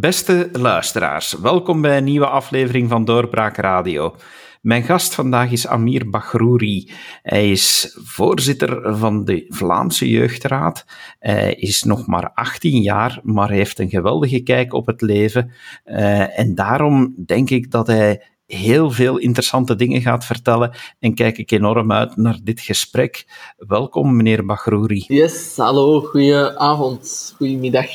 Beste luisteraars, welkom bij een nieuwe aflevering van Doorbraak Radio. Mijn gast vandaag is Amir Baghrouri. Hij is voorzitter van de Vlaamse Jeugdraad. Hij is nog maar 18 jaar, maar heeft een geweldige kijk op het leven. Uh, en daarom denk ik dat hij heel veel interessante dingen gaat vertellen en kijk ik enorm uit naar dit gesprek. Welkom, meneer Baghrouri. Yes, hallo, goedenavond, goedemiddag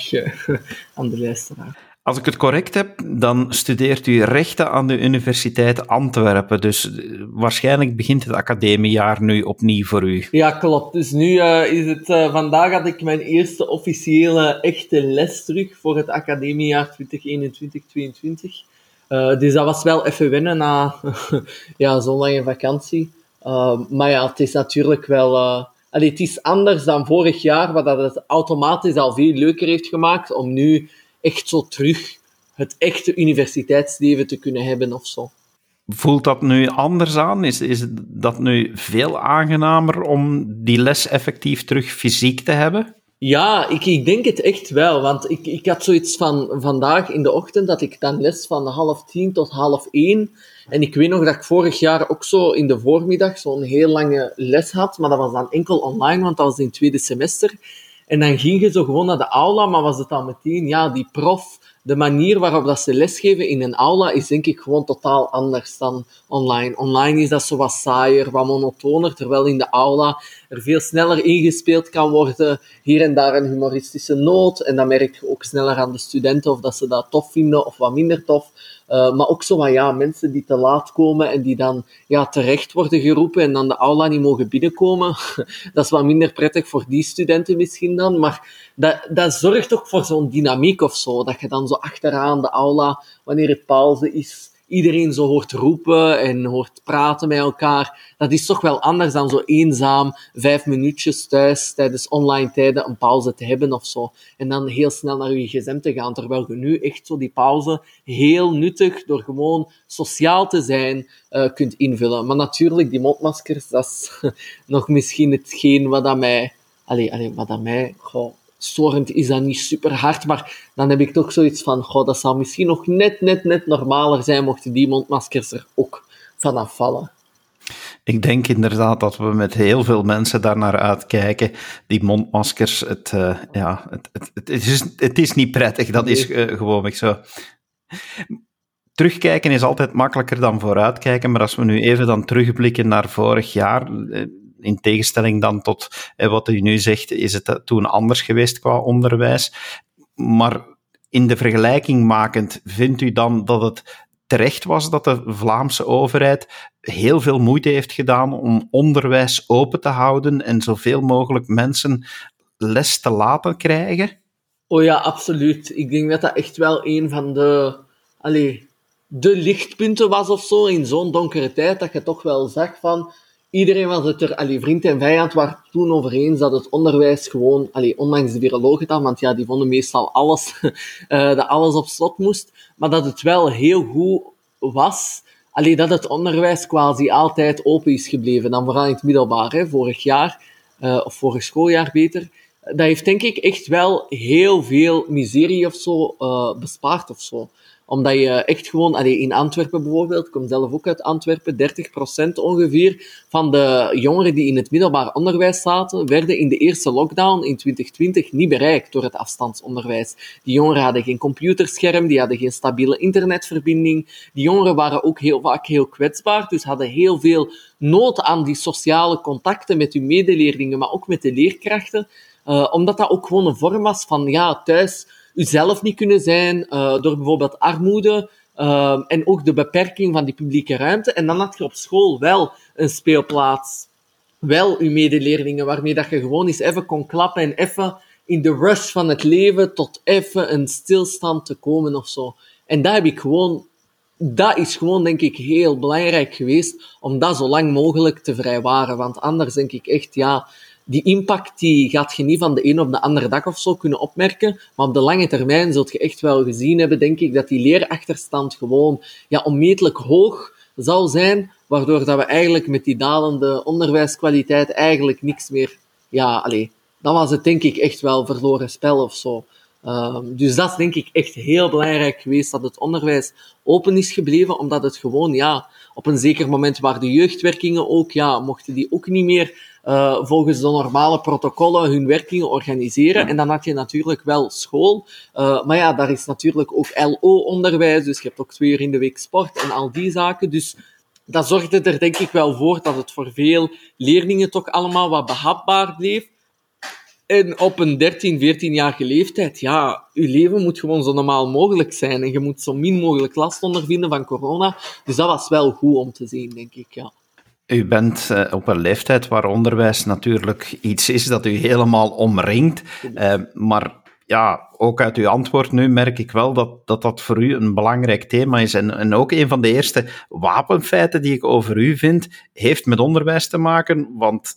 aan de luisteraar. Als ik het correct heb, dan studeert u rechten aan de Universiteit Antwerpen. Dus eh, waarschijnlijk begint het academiejaar nu opnieuw voor u. Ja, klopt. Dus nu uh, is het... Uh, vandaag had ik mijn eerste officiële echte les terug voor het academiejaar 2021-2022. dus dat was wel even wennen na ja, zo'n lange vakantie. maar ja, het is natuurlijk wel... Allee, het is anders dan vorig jaar, wat dat het automatisch al veel leuker heeft gemaakt om nu echt zo terug het echte universiteitsleven te kunnen hebben of zo. Voelt dat nu anders aan? Is, is dat nu veel aangenamer om die les effectief terug fysiek te hebben? Ja, ik, ik denk het echt wel. Want ik, ik had zoiets van vandaag in de ochtend dat ik dan les van half tien tot half één. En ik weet nog dat ik vorig jaar ook zo in de voormiddag zo'n heel lange les had. Maar dat was dan enkel online, want dat was in het tweede semester. En dan ging je zo gewoon naar de aula, maar was het dan meteen, ja, die prof, de manier waarop dat ze lesgeven in een aula is denk ik gewoon totaal anders dan online. Online is dat zo wat saaier, wat monotoner, terwijl in de aula er veel sneller ingespeeld kan worden. Hier en daar een humoristische noot. En dan merk je ook sneller aan de studenten of dat ze dat tof vinden of wat minder tof. Uh, maar ook zo van ja, mensen die te laat komen en die dan ja, terecht worden geroepen en dan de aula niet mogen binnenkomen. dat is wat minder prettig voor die studenten misschien dan. Maar dat, dat zorgt ook voor zo'n dynamiek of zo. Dat je dan zo achteraan de aula, wanneer het pauze is, iedereen zo hoort roepen en hoort praten met elkaar. Dat is toch wel anders dan zo eenzaam vijf minuutjes thuis tijdens online tijden een pauze te hebben of zo. En dan heel snel naar je gsm te gaan. Terwijl je nu echt zo die pauze heel nuttig door gewoon sociaal te zijn uh, kunt invullen. Maar natuurlijk, die mondmaskers, dat is nog misschien hetgeen wat dat mij... Allee, allee, wat dat mij... Goh, storend is dat niet super hard, maar dan heb ik toch zoiets van, goh, dat zou misschien nog net, net, net normaler zijn mochten die mondmaskers er ook vanaf vallen. Ik denk inderdaad dat we met heel veel mensen daar naar uitkijken. Die mondmaskers, het, uh, ja, het, het, het, is, het is niet prettig, dat is uh, gewoonweg zo. Terugkijken is altijd makkelijker dan vooruitkijken, maar als we nu even dan terugblikken naar vorig jaar, eh, in tegenstelling dan tot eh, wat u nu zegt, is het toen anders geweest qua onderwijs. Maar in de vergelijking makend, vindt u dan dat het terecht was dat de Vlaamse overheid heel veel moeite heeft gedaan om onderwijs open te houden en zoveel mogelijk mensen les te laten krijgen? Oh ja, absoluut. Ik denk dat dat echt wel een van de, allez, de lichtpunten was of zo in zo'n donkere tijd, dat je toch wel zag van iedereen was het er, allee, vriend en vijand, waren toen over eens dat het onderwijs gewoon, allee, ondanks de virologen dan, want ja, die vonden meestal alles, uh, dat alles op slot moest, maar dat het wel heel goed was, allee, dat het onderwijs quasi altijd open is gebleven. Dan vooral in het middelbaar, vorig jaar, uh, of vorig schooljaar beter. Dat heeft denk ik echt wel heel veel miserie of zo uh, bespaard of zo omdat je echt gewoon, allee, in Antwerpen bijvoorbeeld, ik kom zelf ook uit Antwerpen, 30% ongeveer van de jongeren die in het middelbaar onderwijs zaten, werden in de eerste lockdown in 2020 niet bereikt door het afstandsonderwijs. Die jongeren hadden geen computerscherm, die hadden geen stabiele internetverbinding. Die jongeren waren ook heel vaak heel kwetsbaar, dus hadden heel veel nood aan die sociale contacten met hun medeleerlingen, maar ook met de leerkrachten. Uh, omdat dat ook gewoon een vorm was van, ja, thuis uzelf niet kunnen zijn, uh, door bijvoorbeeld armoede, uh, en ook de beperking van die publieke ruimte. En dan had je op school wel een speelplaats, wel uw medeleerlingen, waarmee dat je gewoon eens even kon klappen en even in de rush van het leven tot even een stilstand te komen of zo. En dat heb ik gewoon, dat is gewoon denk ik heel belangrijk geweest om dat zo lang mogelijk te vrijwaren. Want anders denk ik echt, ja, die impact die gaat je niet van de een op de andere dag of zo kunnen opmerken, maar op de lange termijn zult je echt wel gezien hebben, denk ik, dat die leerachterstand gewoon ja, onmetelijk hoog zal zijn, waardoor dat we eigenlijk met die dalende onderwijskwaliteit eigenlijk niks meer... Ja, allee, dan was het denk ik echt wel verloren spel of zo. Ehm, dus dat is denk ik echt heel belangrijk geweest dat het onderwijs open is gebleven, omdat het gewoon, ja, op een zeker moment waar de jeugdwerkingen ook, ja, mochten die ook niet meer uh, volgens de normale protocollen hun werkingen organiseren. En dan had je natuurlijk wel school. Uh, maar ja, daar is natuurlijk ook LO-onderwijs, dus je hebt ook twee uur in de week sport en al die zaken. Dus dat zorgde er denk ik wel voor dat het voor veel leerlingen toch allemaal wat behapbaar bleef. En op een 13, 14-jarige leeftijd, ja, je leven moet gewoon zo normaal mogelijk zijn. En je moet zo min mogelijk last ondervinden van corona. Dus dat was wel goed om te zien, denk ik, ja. U bent uh, op een leeftijd waar onderwijs natuurlijk iets is dat u helemaal omringt. Uh, maar ja, ook uit uw antwoord nu merk ik wel dat dat, dat voor u een belangrijk thema is. En, en ook een van de eerste wapenfeiten die ik over u vind, heeft met onderwijs te maken. Want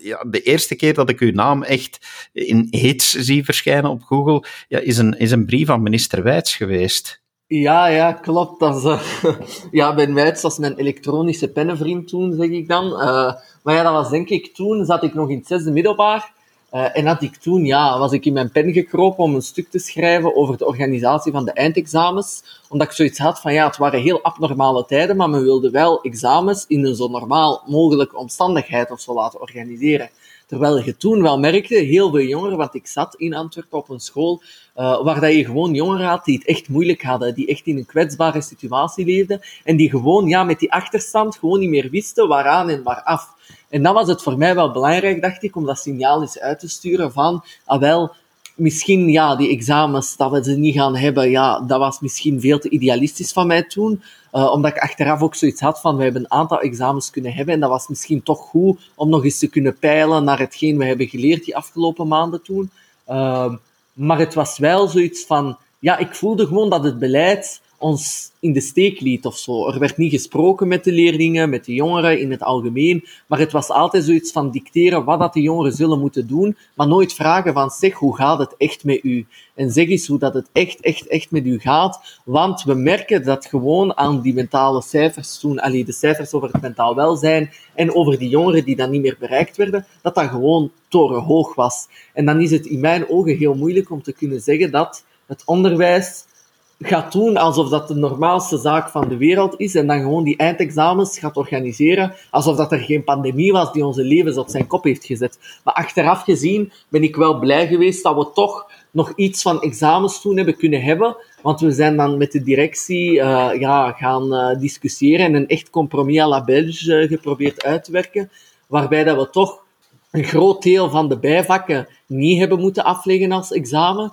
ja, de eerste keer dat ik uw naam echt in hits zie verschijnen op Google, ja, is, een, is een brief van minister Wijts geweest. Ja, ja, klopt. Dat is, uh, ja, Ben Wijts was mijn elektronische pennenvriend toen, zeg ik dan. Uh, maar ja, dat was denk ik toen, zat ik nog in het zesde middelbaar. Uh, en had ik toen, ja, was ik in mijn pen gekropen om een stuk te schrijven over de organisatie van de eindexamens. Omdat ik zoiets had van, ja, het waren heel abnormale tijden, maar men wilde wel examens in een zo normaal mogelijke omstandigheid of zo laten organiseren. Terwijl je toen wel merkte, heel veel jongeren, want ik zat in Antwerpen op een school, uh, waar dat je gewoon jongeren had die het echt moeilijk hadden, die echt in een kwetsbare situatie leefden, en die gewoon, ja, met die achterstand gewoon niet meer wisten waaraan en waaraf. En dan was het voor mij wel belangrijk, dacht ik, om dat signaal eens uit te sturen van, ah wel, misschien, ja, die examens, dat we ze niet gaan hebben, ja, dat was misschien veel te idealistisch van mij toen. Uh, omdat ik achteraf ook zoiets had van, we hebben een aantal examens kunnen hebben en dat was misschien toch goed om nog eens te kunnen peilen naar hetgeen we hebben geleerd die afgelopen maanden toen. Uh, maar het was wel zoiets van, ja, ik voelde gewoon dat het beleid ons in de steek liet of zo. Er werd niet gesproken met de leerlingen, met de jongeren in het algemeen, maar het was altijd zoiets van dicteren wat dat de jongeren zullen moeten doen, maar nooit vragen van zeg, hoe gaat het echt met u? En zeg eens hoe dat het echt, echt, echt met u gaat, want we merken dat gewoon aan die mentale cijfers toen, allee, de cijfers over het mentaal welzijn en over die jongeren die dan niet meer bereikt werden, dat dat gewoon torenhoog was. En dan is het in mijn ogen heel moeilijk om te kunnen zeggen dat het onderwijs gaat doen alsof dat de normaalste zaak van de wereld is en dan gewoon die eindexamens gaat organiseren alsof dat er geen pandemie was die onze levens op zijn kop heeft gezet. Maar achteraf gezien ben ik wel blij geweest dat we toch nog iets van examens toen hebben kunnen hebben, want we zijn dan met de directie uh, ja, gaan uh, discussiëren en een echt compromis à la Belge uh, geprobeerd uit te werken, waarbij dat we toch een groot deel van de bijvakken niet hebben moeten afleggen als examen.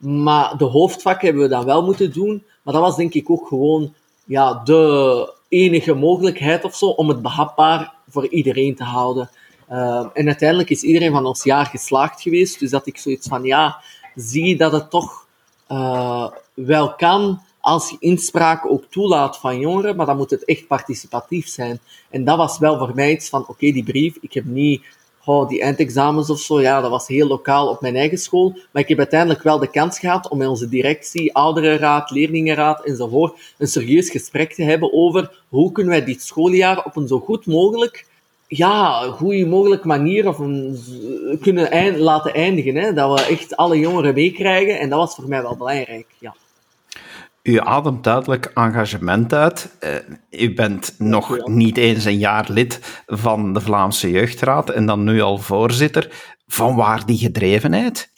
Maar de hoofdvakken hebben we dan wel moeten doen. Maar dat was denk ik ook gewoon ja, de enige mogelijkheid of zo om het behapbaar voor iedereen te houden. Uh, en uiteindelijk is iedereen van ons jaar geslaagd geweest. Dus dat ik zoiets van, ja, zie dat het toch uh, wel kan als je inspraak ook toelaat van jongeren, maar dan moet het echt participatief zijn. En dat was wel voor mij iets van, oké, die brief, ik heb niet oh, die eindexamens of zo, ja, dat was heel lokaal op mijn eigen school. Maar ik heb uiteindelijk wel de kans gehad om met onze directie, ouderenraad, leerlingenraad enzovoort een serieus gesprek te hebben over hoe kunnen wij dit schooljaar op een zo goed mogelijk ja, goede mogelijke manier of een, kunnen laten eindigen. Hè? Dat we echt alle jongeren meekrijgen. En dat was voor mij wel belangrijk. Ja. U ademt duidelijk engagement uit. Uh, u bent nog niet eens een jaar lid van de Vlaamse Jeugdraad en dan nu al voorzitter. Van waar die gedrevenheid?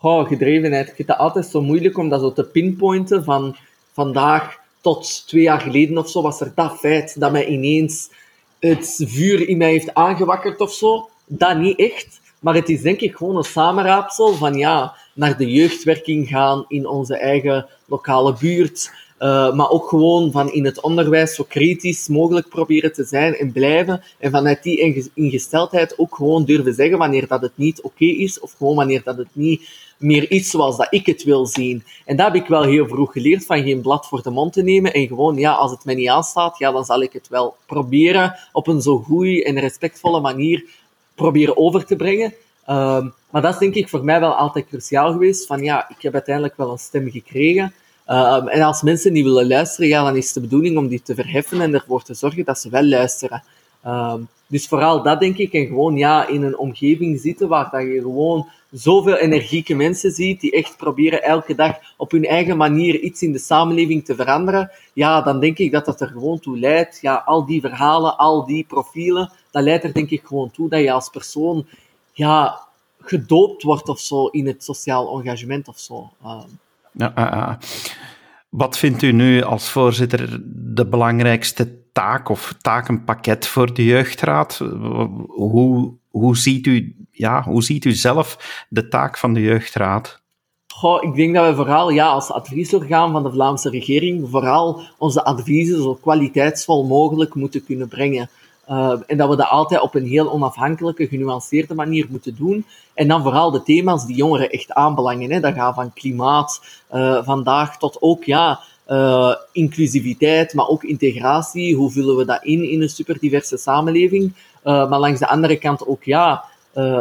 Oh, gedrevenheid. Ik vind het altijd zo moeilijk om dat zo te pinpointen. Van vandaag tot twee jaar geleden of zo was er dat feit dat mij ineens het vuur in mij heeft aangewakkerd of zo. Dat niet echt. Maar het is denk ik gewoon een samenraapsel van ja, naar de jeugdwerking gaan in onze eigen lokale buurt. Uh, maar ook gewoon van in het onderwijs zo kritisch mogelijk proberen te zijn en blijven. En vanuit die ingesteldheid ook gewoon durven zeggen wanneer dat het niet oké is. Of gewoon wanneer dat het niet meer is zoals dat ik het wil zien. En dat heb ik wel heel vroeg geleerd, van geen blad voor de mond te nemen. En gewoon, ja, als het mij niet aanstaat, ja, dan zal ik het wel proberen op een zo goede en respectvolle manier proberen over te brengen. Um, maar dat is denk ik voor mij wel altijd cruciaal geweest. Van ja, ik heb uiteindelijk wel een stem gekregen. Um, en als mensen niet willen luisteren, ja, dan is de bedoeling om die te verheffen en ervoor te zorgen dat ze wel luisteren. Ehm, dus vooral dat denk ik. En gewoon ja, in een omgeving zitten waar dat je gewoon zoveel energieke mensen ziet die echt proberen elke dag op hun eigen manier iets in de samenleving te veranderen. Ja, dan denk ik dat dat er gewoon toe leidt. Ja, al die verhalen, al die profielen, dat leidt er denk ik gewoon toe dat je als persoon ja, gedoopt wordt of zo in het sociaal engagement of zo. Ehm. Ja, uh, uh. Wat vindt u nu als voorzitter de belangrijkste taak of takenpakket voor de jeugdraad? Hoe, hoe, ziet u, ja, hoe ziet u zelf de taak van de jeugdraad? Goh, ik denk dat we vooral ja, als adviesorgaan van de Vlaamse regering vooral onze adviezen zo kwaliteitsvol mogelijk moeten kunnen brengen. Uh, en dat we dat altijd op een heel onafhankelijke, genuanceerde manier moeten doen. En dan vooral de thema's die jongeren echt aanbelangen. Hè. Dat gaat van klimaat uh, vandaag tot ook ja, uh, inclusiviteit, maar ook integratie. Hoe vullen we dat in in een superdiverse samenleving? maar langs de andere kant ook ja,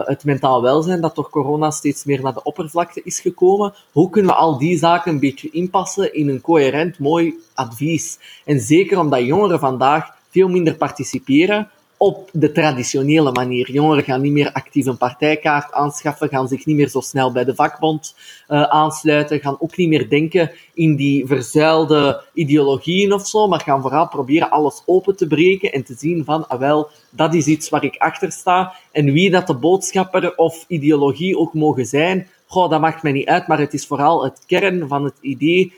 het mentaal welzijn dat door corona steeds meer naar de oppervlakte is gekomen. Hoe kunnen we al die zaken een beetje inpassen in een coherent, mooi advies? En zeker omdat jongeren vandaag veel minder participeren op de traditionele manier. Jongeren gaan niet meer actief een partijkaart aanschaffen, gaan zich niet meer zo snel bij de vakbond uh, aansluiten, gaan ook niet meer denken in die verzuilde ideologieën of zo, maar gaan vooral proberen alles open te breken en te zien van, ah wel, dat is iets waar ik achter sta. En wie dat de boodschapper of ideologie ook mogen zijn, goh, dat maakt mij niet uit, maar het is vooral het kern van het idee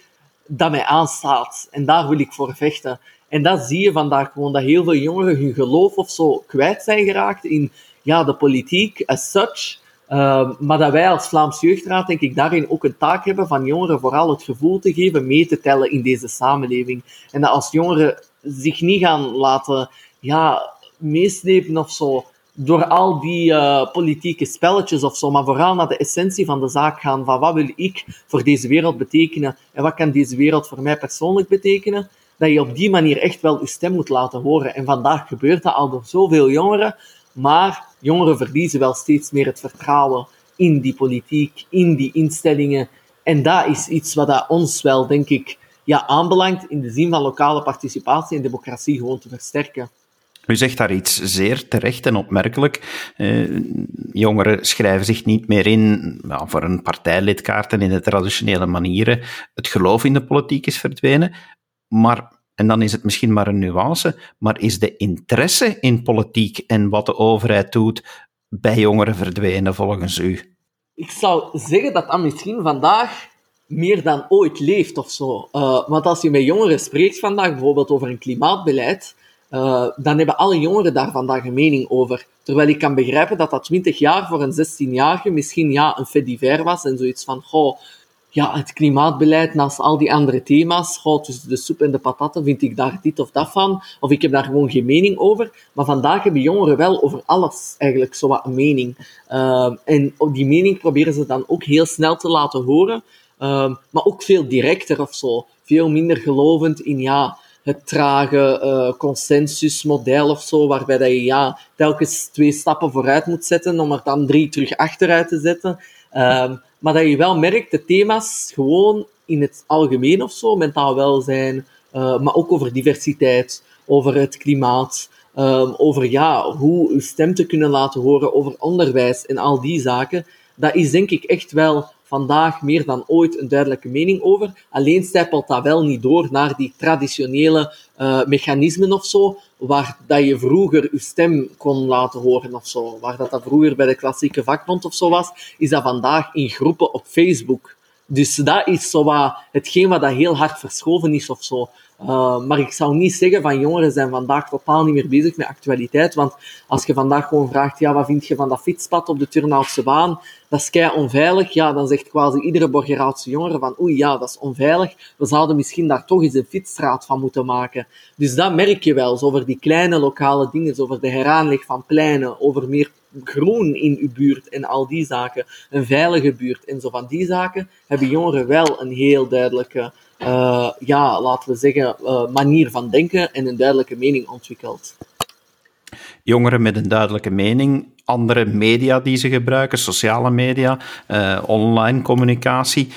dat mij aanstaat. En daar wil ik voor vechten. En dat zie je vandaag gewoon, dat heel veel jongeren hun geloof of zo kwijt zijn geraakt in ja, de politiek as such. Uh, maar dat wij als Vlaams Jeugdraad, denk ik, daarin ook een taak hebben van jongeren vooral het gevoel te geven mee te tellen in deze samenleving. En dat als jongeren zich niet gaan laten ja, meeslepen of zo door al die uh, politieke spelletjes of zo, maar vooral naar de essentie van de zaak gaan van wat wil ik voor deze wereld betekenen en wat kan deze wereld voor mij persoonlijk betekenen dat je op die manier echt wel je stem moet laten horen. En vandaag gebeurt dat al door zoveel jongeren, maar jongeren verliezen wel steeds meer het vertrouwen in die politiek, in die instellingen. En dat is iets wat dat ons wel, denk ik, ja, aanbelangt in de zin van lokale participatie en democratie gewoon te versterken. U zegt daar iets zeer terecht en opmerkelijk. Eh, jongeren schrijven zich niet meer in nou, voor een partijlidkaart en in de traditionele manieren. Het geloof in de politiek is verdwenen. Maar, en dan is het misschien maar een nuance, maar is de interesse in politiek en wat de overheid doet bij jongeren verdwenen volgens u? Ik zou zeggen dat dat misschien vandaag meer dan ooit leeft of zo. Uh, want als je met jongeren spreekt vandaag, bijvoorbeeld over een klimaatbeleid, uh, dan hebben alle jongeren daar vandaag een mening over. Terwijl ik kan begrijpen dat dat 20 jaar voor een 16-jarige misschien ja, een fait was en zoiets van, goh, ja, het klimaatbeleid naast al die andere thema's, goh, tussen de soep en de patatten vind ik daar dit of dat van, of ik heb daar gewoon geen mening over. Maar vandaag hebben jongeren wel over alles eigenlijk zo wat een mening. Uh, en die mening proberen ze dan ook heel snel te laten horen, uh, maar ook veel directer of zo. Veel minder gelovend in, ja, het trage uh, consensusmodel of zo, waarbij dat je ja, telkens twee stappen vooruit moet zetten om er dan drie terug achteruit te zetten. Uh, maar dat je wel merkt, de thema's gewoon in het algemeen of zo, mentaal welzijn, uh, maar ook over diversiteit, over het klimaat, um, over ja, hoe uw stem te kunnen laten horen, over onderwijs en al die zaken. Dat is denk ik echt wel vandaag meer dan ooit een duidelijke mening over. Alleen stijpelt dat wel niet door naar die traditionele uh, mechanismen of zo, waar dat je vroeger je stem kon laten horen of zo. Waar dat, dat vroeger bij de klassieke vakbond of zo was, is dat vandaag in groepen op Facebook. Dus dat is zo wat hetgeen wat dat heel hard verschoven is of zo. Uh, maar ik zou niet zeggen van jongeren zijn vandaag totaal niet meer bezig met actualiteit. Want als je vandaag gewoon vraagt, ja, wat vind je van dat fietspad op de Turnhoutse baan? Dat is kei onveilig. Ja, dan zegt quasi iedere Borgeraadse jongere van, oei, ja, dat is onveilig. We zouden misschien daar toch eens een fietsstraat van moeten maken. Dus dat merk je wel, zo over die kleine lokale dingen, over de heraanleg van pleinen, over meer groen in uw buurt en al die zaken. Een veilige buurt en zo van die zaken hebben jongeren wel een heel duidelijke uh, ja, laten we zeggen, uh, manier van denken en een duidelijke mening ontwikkeld. Jongeren met een duidelijke mening, andere media die ze gebruiken, sociale media, uh, online communicatie.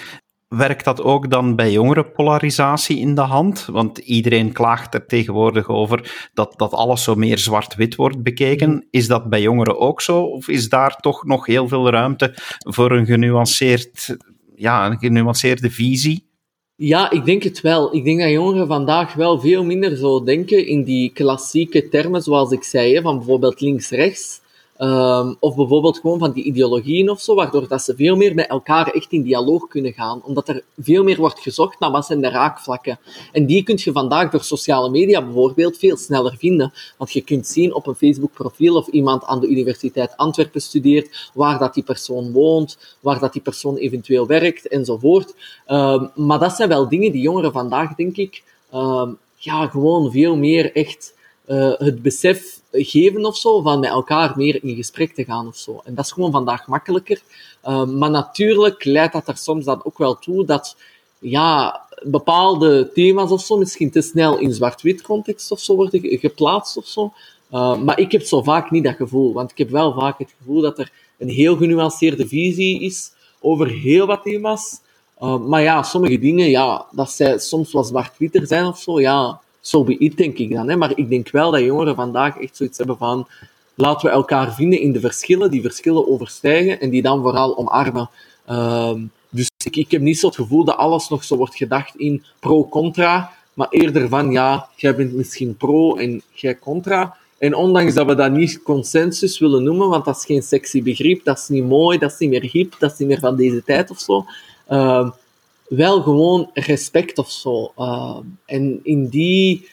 Werkt dat ook dan bij jongeren polarisatie in de hand? Want iedereen klaagt er tegenwoordig over dat, dat alles zo meer zwart-wit wordt bekeken. Mm. Is dat bij jongeren ook zo? Of is daar toch nog heel veel ruimte voor een genuanceerd, ja, een genuanceerde visie? Ja, ik denk het wel. Ik denk dat jongeren vandaag wel veel minder zo denken in die klassieke termen, zoals ik zei, van bijvoorbeeld links-rechts. Um, of bijvoorbeeld gewoon van die ideologieën of zo, waardoor dat ze veel meer met elkaar echt in dialoog kunnen gaan. Omdat er veel meer wordt gezocht naar wat zijn de raakvlakken. En die kun je vandaag door sociale media bijvoorbeeld veel sneller vinden. Want je kunt zien op een Facebook-profiel of iemand aan de Universiteit Antwerpen studeert, waar dat die persoon woont, waar dat die persoon eventueel werkt, enzovoort. Um, maar dat zijn wel dingen die jongeren vandaag, denk ik, um, ja, gewoon veel meer echt uh, het besef geven of zo, van met elkaar meer in gesprek te gaan of zo. En dat is gewoon vandaag makkelijker. Uh, maar natuurlijk leidt dat er soms dan ook wel toe dat ja, bepaalde thema's of zo misschien te snel in zwart-wit context of zo worden geplaatst of zo. Uh, maar ik heb zo vaak niet dat gevoel, want ik heb wel vaak het gevoel dat er een heel genuanceerde visie is over heel wat thema's. Uh, maar ja, sommige dingen, ja, dat zij soms wat zwart-witter zijn of zo, ja, be denk ik dan. Hè. Maar ik denk wel dat jongeren vandaag echt zoiets hebben van laten we elkaar vinden in de verschillen, die verschillen overstijgen en die dan vooral omarmen. Uh, dus ik, ik heb niet zo het gevoel dat alles nog zo wordt gedacht in pro-contra, maar eerder van ja, jij bent misschien pro en jij contra. En ondanks dat we dat niet consensus willen noemen, want dat is geen sexy begrip, dat is niet mooi, dat is niet meer hip, dat is niet meer van deze tijd of zo. Uh, wel gewoon respect of zo. Uh, en in die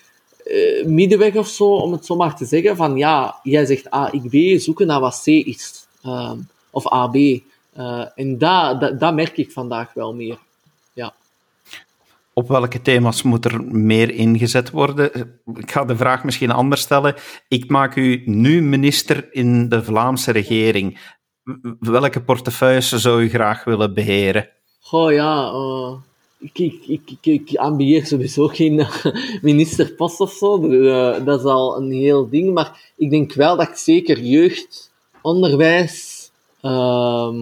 uh, middenweg of zo, om het zo maar te zeggen, van ja, jij zegt A, ik B, zoeken naar wat C is. Uh, of AB. en dat, merk ik vandaag wel meer. Ja. Op welke thema's moet er meer ingezet worden? Ik ga de vraag misschien anders stellen. Ik maak u nu minister in de Vlaamse regering. Welke portefeuilles zou u graag willen beheren? Goh ja, uh, ik, ik, ik, ik, ambieer sowieso geen ministerpost of zo. Uh, dat is al een heel ding. Maar ik denk wel dat ik zeker jeugd, onderwijs, uh,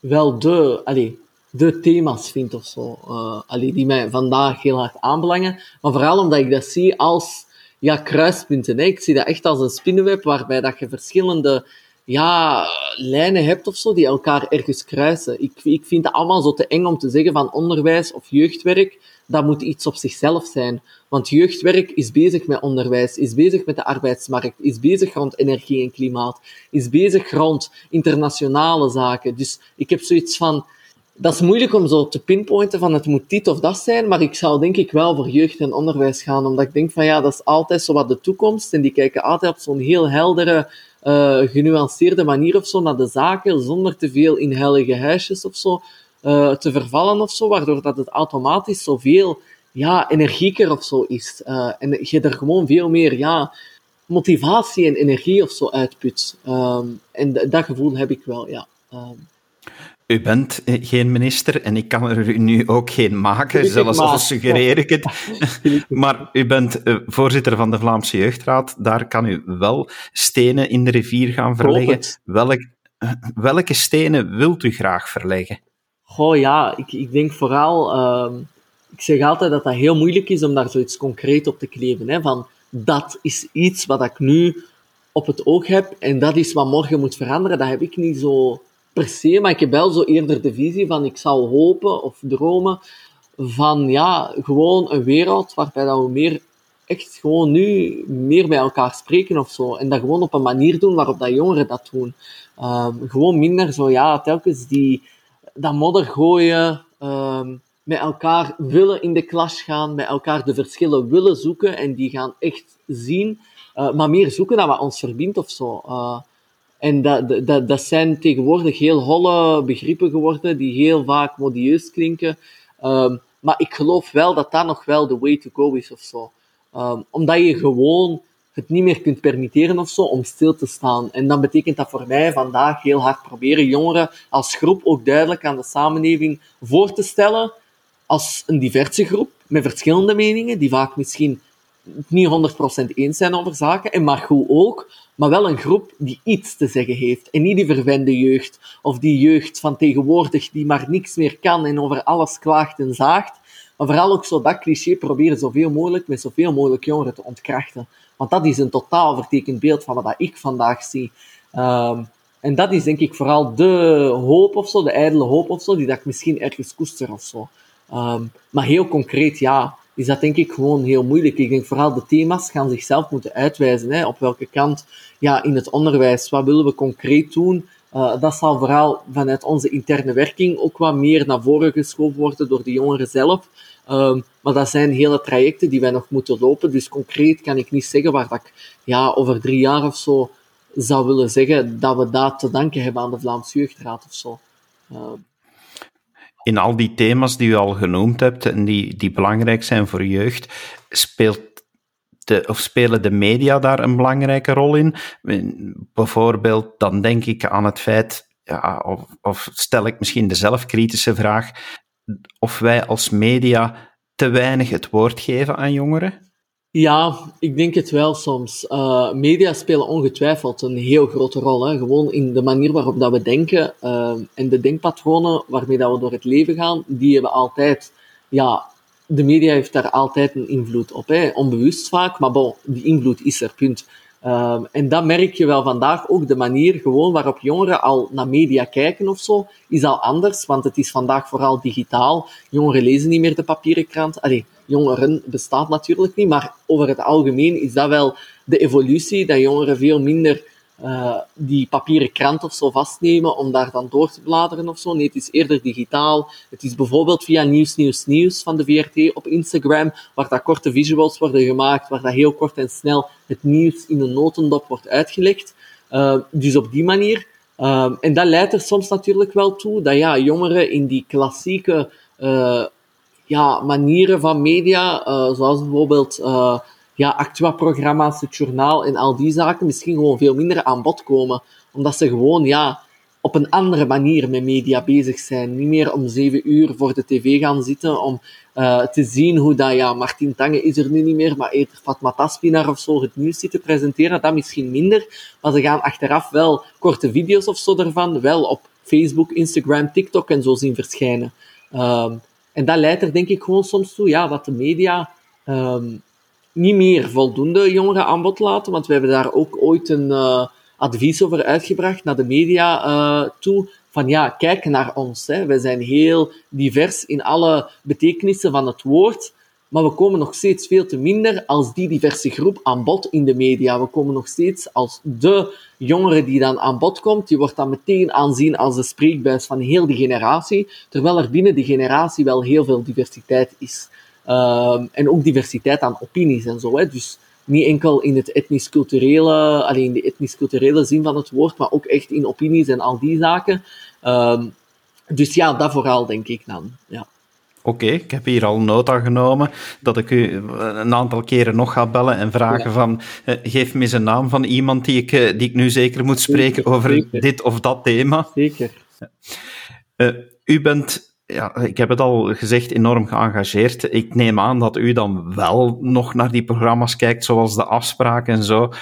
wel de, allez, de thema's vind of zo. Allee, die mij vandaag heel hard aanbelangen. Maar vooral omdat ik dat zie als ja, kruispunten. Hè. Ik zie dat echt als een spinnenweb waarbij dat je verschillende ja, lijnen hebt of zo, die elkaar ergens kruisen. Ik, ik vind het allemaal zo te eng om te zeggen van onderwijs of jeugdwerk, dat moet iets op zichzelf zijn. Want jeugdwerk is bezig met onderwijs, is bezig met de arbeidsmarkt, is bezig rond energie en klimaat, is bezig rond internationale zaken. Dus ik heb zoiets van, dat is moeilijk om zo te pinpointen van het moet dit of dat zijn, maar ik zou denk ik wel voor jeugd en onderwijs gaan, omdat ik denk van ja, dat is altijd zo wat de toekomst en die kijken altijd op zo'n heel heldere uh, genuanceerde manier of zo naar de zaken, zonder te veel in heilige huisjes of zo uh, te vervallen of zo, waardoor dat het automatisch zoveel ja, energieker of zo is. Uh, en je er gewoon veel meer ja, motivatie en energie of zo uitput. Um, en dat gevoel heb ik wel, ja. Um, u bent eh, geen minister en ik kan er u nu ook geen maken, zelfs al suggereer ik het. maar u bent eh, voorzitter van de Vlaamse Jeugdraad. Daar kan u wel stenen in de rivier gaan verleggen. Welk, eh, welke stenen wilt u graag verleggen? Goh ja, ik, ik denk vooral. Uh, ik zeg altijd dat dat heel moeilijk is om daar zoiets concreet op te kleven. Hè, van dat is iets wat ik nu op het oog heb en dat is wat morgen moet veranderen. Dat heb ik niet zo per se, maar ik heb wel zo eerder de visie van ik zou hopen of dromen van ja, gewoon een wereld waarbij dat we meer echt gewoon nu meer met elkaar spreken of zo. En dat gewoon op een manier doen waarop dat jongeren dat doen. Um, gewoon minder zo, ja, telkens die, dat modder gooien, um, met elkaar willen in de klas gaan, met elkaar de verschillen willen zoeken en die gaan echt zien, uh, maar meer zoeken naar wat ons verbindt of zo. Uh, en dat, dat, dat zijn tegenwoordig heel holle begrippen geworden, die heel vaak modieus klinken. Um, maar ik geloof wel dat dat nog wel de way to go is of zo. Um, omdat je gewoon het niet meer kunt permitteren of zo om stil te staan. En dan betekent dat voor mij vandaag heel hard proberen jongeren als groep ook duidelijk aan de samenleving voor te stellen als een diverse groep met verschillende meningen, die vaak misschien niet 100% eens zijn over zaken, en maar goed ook, maar wel een groep die iets te zeggen heeft. En niet die verwende jeugd, of die jeugd van tegenwoordig die maar niks meer kan en over alles klaagt en zaagt. Maar vooral ook zo dat cliché proberen zoveel mogelijk met zoveel mogelijk jongeren te ontkrachten. Want dat is een totaal vertekend beeld van wat ik vandaag zie. Um, en dat is denk ik vooral de hoop of zo, de ijdele hoop of zo, die dat ik misschien ergens koester of zo. Um, maar heel concreet, ja, is dat denk ik gewoon heel moeilijk. Ik denk vooral de thema's gaan zichzelf moeten uitwijzen. Hè, op welke kant, ja, in het onderwijs, wat willen we concreet doen? Uh, dat zal vooral vanuit onze interne werking ook wat meer naar voren geschoven worden door de jongeren zelf. Um, maar dat zijn hele trajecten die wij nog moeten lopen. Dus concreet kan ik niet zeggen waar dat ik ja, over drie jaar of zo zou willen zeggen dat we dat te danken hebben aan de Vlaamse Jeugdraad of zo. Uh, in al die thema's die u al genoemd hebt en die, die belangrijk zijn voor jeugd, speelt de, of spelen de media daar een belangrijke rol in? Bijvoorbeeld, dan denk ik aan het feit, ja, of, of stel ik misschien de zelfkritische vraag, of wij als media te weinig het woord geven aan jongeren? Ja, ik denk het wel soms. Uh, media spelen ongetwijfeld een heel grote rol. Hè. Gewoon in de manier waarop dat we denken uh, en de denkpatronen waarmee dat we door het leven gaan, die hebben altijd, ja, de media heeft daar altijd een invloed op. Hè. Onbewust vaak, maar bon, die invloed is er, punt. Um, en dat merk je wel vandaag ook. De manier gewoon waarop jongeren al naar media kijken of zo, is al anders. Want het is vandaag vooral digitaal. Jongeren lezen niet meer de papieren krant. Allee, jongeren bestaat natuurlijk niet. Maar over het algemeen is dat wel de evolutie. Dat jongeren veel minder uh, die papieren krant of zo vastnemen om daar dan door te bladeren of zo. Nee, het is eerder digitaal. Het is bijvoorbeeld via Nieuws, Nieuws, Nieuws van de VRT op Instagram, waar dat korte visuals worden gemaakt, waar dat heel kort en snel het nieuws in een notendop wordt uitgelegd. Uh, dus op die manier. Uh, en dat leidt er soms natuurlijk wel toe dat ja, jongeren in die klassieke ja, manieren van media, zoals bijvoorbeeld ja, Actua-programma's, het journaal en al die zaken misschien gewoon veel minder aan bod komen. Omdat ze gewoon, ja, op een andere manier met media bezig zijn. Niet meer om zeven uur voor de tv gaan zitten om uh, te zien hoe dat, ja, Martin Tange is er nu niet meer, maar eerder Fatma Taspinar of zo het nieuws zitten presenteren. Dat misschien minder. Maar ze gaan achteraf wel korte video's of zo ervan, wel op Facebook, Instagram, TikTok en zo zien verschijnen. Um, en dat leidt er denk ik gewoon soms toe, ja, dat de media um, niet meer voldoende jongeren aan bod laten, want we hebben daar ook ooit een uh, advies over uitgebracht naar de media uh, toe. Van ja, kijk naar ons. Hè. Wij zijn heel divers in alle betekenissen van het woord, maar we komen nog steeds veel te minder als die diverse groep aan bod in de media. We komen nog steeds als de jongere die dan aan bod komt, die wordt dan meteen aanzien als de spreekbuis van heel die generatie, terwijl er binnen die generatie wel heel veel diversiteit is. Uh, en ook diversiteit aan opinies en zo. Hè. Dus niet enkel in het etnisch-culturele, alleen de etnisch-culturele zin van het woord, maar ook echt in opinies en al die zaken. Uh, dus ja, dat vooral denk ik dan. Ja. Oké, ik heb hier al nota genomen dat ik u een aantal keren nog ga bellen en vragen van uh, geef me eens een naam van iemand die ik, uh, die ik nu zeker moet spreken over zeker. dit of dat thema. Zeker. Uh, u bent ja, ik heb het al gezegd, enorm geëngageerd. Ik neem aan dat u dan wel nog naar die programma's kijkt, zoals de afspraak en zo.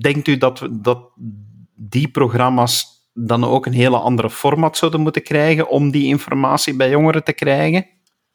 Denkt u dat, dat die programma's dan ook een hele andere format zouden moeten krijgen om die informatie bij jongeren te krijgen?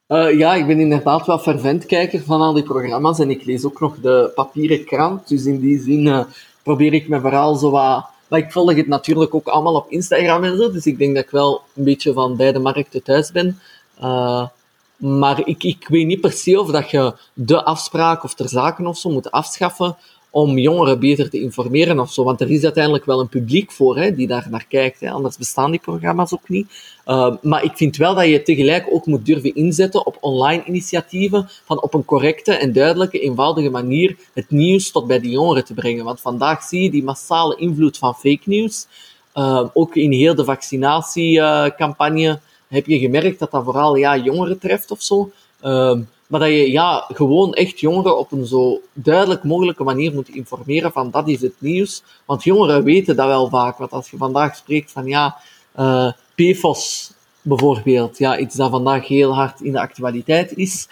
Uh, ja, ik ben inderdaad wel fervent kijker van al die programma's en ik lees ook nog de papieren krant. Dus in die zin uh, probeer ik me vooral zo wat maar ik volg het natuurlijk ook allemaal op Instagram en zo. Dus ik denk dat ik wel een beetje van beide markten thuis ben. Uh, maar ik, ik weet niet per se of dat je de afspraak of ter zaken of zo moet afschaffen om jongeren beter te informeren of zo. Want er is uiteindelijk wel een publiek voor hè, die daar naar kijkt. Hè. Anders bestaan die programma's ook niet. Uh, maar ik vind wel dat je tegelijk ook moet durven inzetten op online initiatieven van op een correcte en duidelijke, eenvoudige manier het nieuws tot bij de jongeren te brengen. Want vandaag zie je die massale invloed van fake news. Uh, ook in heel de vaccinatiecampagne heb je gemerkt dat dat vooral ja, jongeren treft of zo. Uh, maar dat je ja, gewoon echt jongeren op een zo duidelijk mogelijke manier moet informeren van dat is het nieuws. Want jongeren weten dat wel vaak. Want als je vandaag spreekt van ja, uh, PFOS bijvoorbeeld, ja, iets dat vandaag heel hard in de actualiteit is.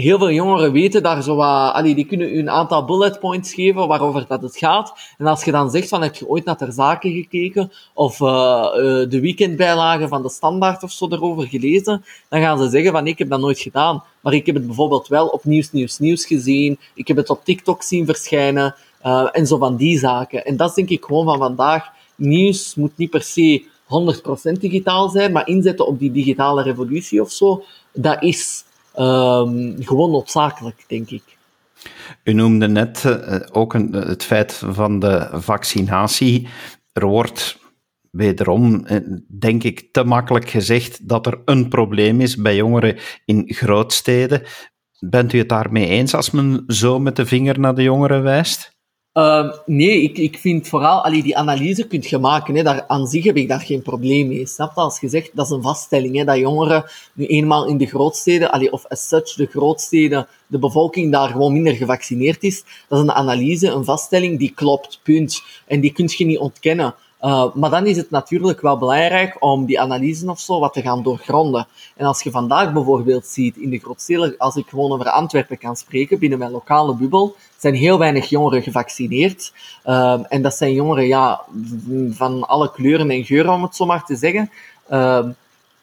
Heel veel jongeren weten daar zo wat, die kunnen u een aantal bullet points geven waarover dat het gaat. En als je dan zegt van, heb je ooit naar ter zaken gekeken? Of uh, uh, de weekendbijlage van de standaard of zo erover gelezen? Dan gaan ze zeggen van, ik heb dat nooit gedaan. Maar ik heb het bijvoorbeeld wel op Nieuws, Nieuws, Nieuws gezien. Ik heb het op TikTok zien verschijnen. Uh, en zo van die zaken. En dat denk ik gewoon van vandaag. Nieuws moet niet per se 100% digitaal zijn, maar inzetten op die digitale revolutie of zo, dat is um, gewoon noodzakelijk, denk ik. U noemde net uh, ook een, het feit van de vaccinatie. Er wordt wederom, denk ik, te makkelijk gezegd dat er een probleem is bij jongeren in grootsteden. Bent u het daarmee eens als men zo met de vinger naar de jongeren wijst? Uh, nee, ik, ik vind vooral, allee, die analyse kunt je maken, hè, daar, aan zich heb ik daar geen probleem mee. Snap je? Als je zegt, dat is een vaststelling, hè, dat jongeren nu eenmaal in de grootsteden, allee, of as such de grootsteden, de bevolking daar gewoon minder gevaccineerd is, dat is een analyse, een vaststelling die klopt, punt. En die kun je niet ontkennen. Uh, maar dan is het natuurlijk wel belangrijk om die analyse of zo wat te gaan doorgronden. En als je vandaag bijvoorbeeld ziet in de grootsteden, als ik gewoon over Antwerpen kan spreken, binnen mijn lokale bubbel, zijn heel weinig jongeren gevaccineerd. Uh, en dat zijn jongeren ja, van alle kleuren en geuren, om het zo maar te zeggen. Uh,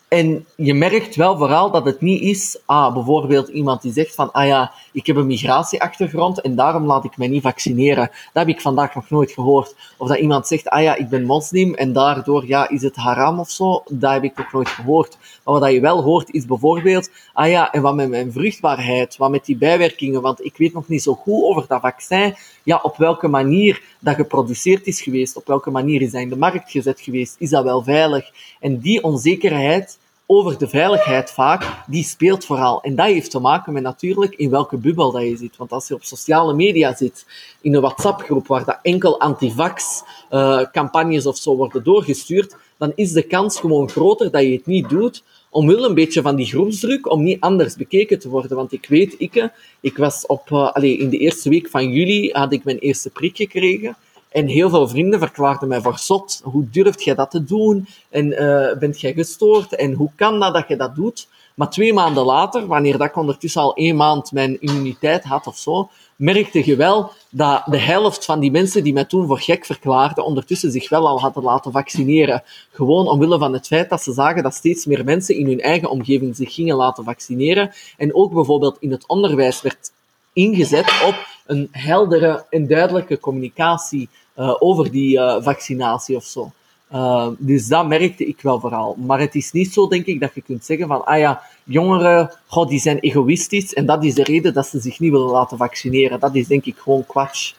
en je merkt wel vooral dat het niet is, ah, bijvoorbeeld iemand die zegt van, ah ja, ik heb een migratieachtergrond en daarom laat ik mij niet vaccineren. Dat heb ik vandaag nog nooit gehoord. Of dat iemand zegt, ah ja, ik ben moslim en daardoor, ja, is het haram of zo. Dat heb ik nog nooit gehoord. Maar wat je wel hoort is bijvoorbeeld, ah ja, en wat met mijn vruchtbaarheid, wat met die bijwerkingen, want ik weet nog niet zo goed over dat vaccin, ja, op welke manier dat geproduceerd is geweest, op welke manier is dat in de markt gezet geweest, is dat wel veilig? En die onzekerheid, over de veiligheid vaak, die speelt vooral. En dat heeft te maken met natuurlijk in welke bubbel dat je zit. Want als je op sociale media zit, in een WhatsApp-groep waar dat enkel antivax-campagnes uh, of zo worden doorgestuurd, dan is de kans gewoon groter dat je het niet doet, omwille een beetje van die groepsdruk, om niet anders bekeken te worden. Want ik weet, ik, ik was op, allez, in de eerste week van juli had ik mijn eerste prik gekregen. En heel veel vrienden verklaarden mij voor zot. Hoe durft jij dat te doen? En uh, bent jij gestoord? En hoe kan dat dat je dat doet? Maar twee maanden later, wanneer dat ik ondertussen al één maand mijn immuniteit had of zo, merkte je wel dat de helft van die mensen die mij toen voor gek verklaarden, ondertussen zich wel al hadden laten vaccineren. Gewoon omwille van het feit dat ze zagen dat steeds meer mensen in hun eigen omgeving zich gingen laten vaccineren. En ook bijvoorbeeld in het onderwijs werd ingezet op een heldere en duidelijke communicatie uh, over die uh, vaccinatie of zo. Uh, dus dat merkte ik wel vooral. Maar het is niet zo, denk ik, dat je kunt zeggen van, ah ja, jongeren, god, die zijn egoïstisch en dat is de reden dat ze zich niet willen laten vaccineren. Dat is denk ik gewoon kwatsch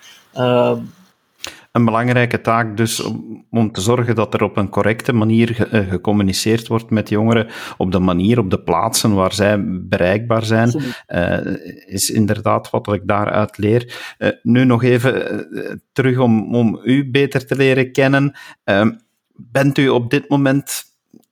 een belangrijke taak dus om, te zorgen dat er op een correcte manier uh, gecommuniceerd wordt met jongeren, op de manier, op de plaatsen waar zij bereikbaar zijn, uh, is inderdaad wat ik daaruit leer. Uh, nu nog even terug om, om u beter te leren kennen. Ehm, bent u op dit moment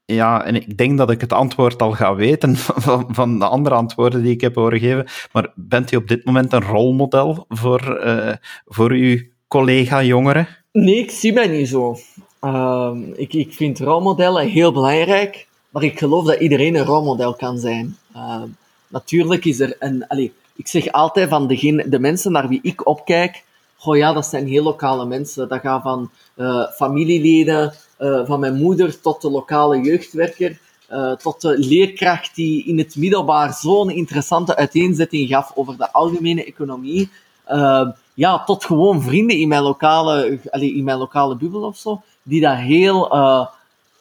ja, en ik denk dat ik het antwoord al ga weten van, van de andere antwoorden die ik heb horen geven. Maar bent u op dit moment een rolmodel voor, uh, voor uw collega-jongeren? Nee, ik zie mij niet zo. Uh, ik, ik vind rolmodellen heel belangrijk, maar ik geloof dat iedereen een rolmodel kan zijn. Uh, natuurlijk is er een... Allez, ik zeg altijd van degene, de mensen naar wie ik opkijk, goh ja, dat zijn heel lokale mensen. Dat gaat van uh, familieleden, uh, van mijn moeder tot de lokale jeugdwerker, uh, tot de leerkracht die in het middelbaar zo'n interessante uiteenzetting gaf over de algemene economie ja, tot gewoon vrienden in mijn lokale, allee, in mijn lokale bubbel of zo, die daar heel uh,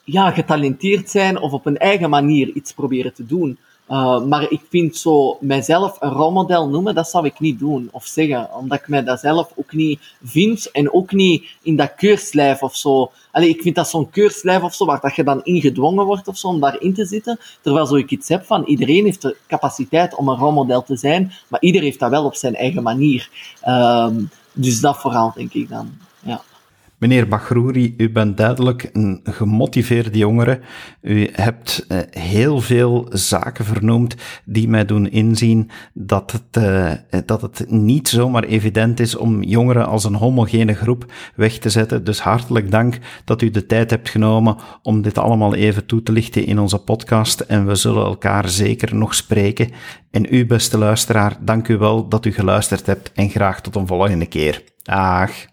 ja, getalenteerd zijn of op een eigen manier iets proberen te doen. Uh, maar ik vind zo mijzelf een rolmodel noemen, dat zou ik niet doen of zeggen, omdat ik mij dat zelf ook niet vind en ook niet in dat keurslijf of zo. Allee, ik vind dat zo'n keurslijf of zo, waar dat je dan ingedwongen wordt of zo om daarin te zitten. Terwijl zo ik iets heb van iedereen heeft de capaciteit om een rolmodel te zijn, maar ieder heeft dat wel op zijn eigen manier. Uh, dus dat vooral, denk ik dan. Ja. Meneer Bagrouri, u bent duidelijk een gemotiveerde jongere. U hebt uh, heel veel zaken vernoemd die mij doen inzien dat het, uh, dat het niet zomaar evident is om jongeren als een homogene groep weg te zetten. Dus hartelijk dank dat u de tijd hebt genomen om dit allemaal even toe te lichten in onze podcast. En we zullen elkaar zeker nog spreken. En u, beste luisteraar, dank u wel dat u geluisterd hebt en graag tot een volgende keer. Dag.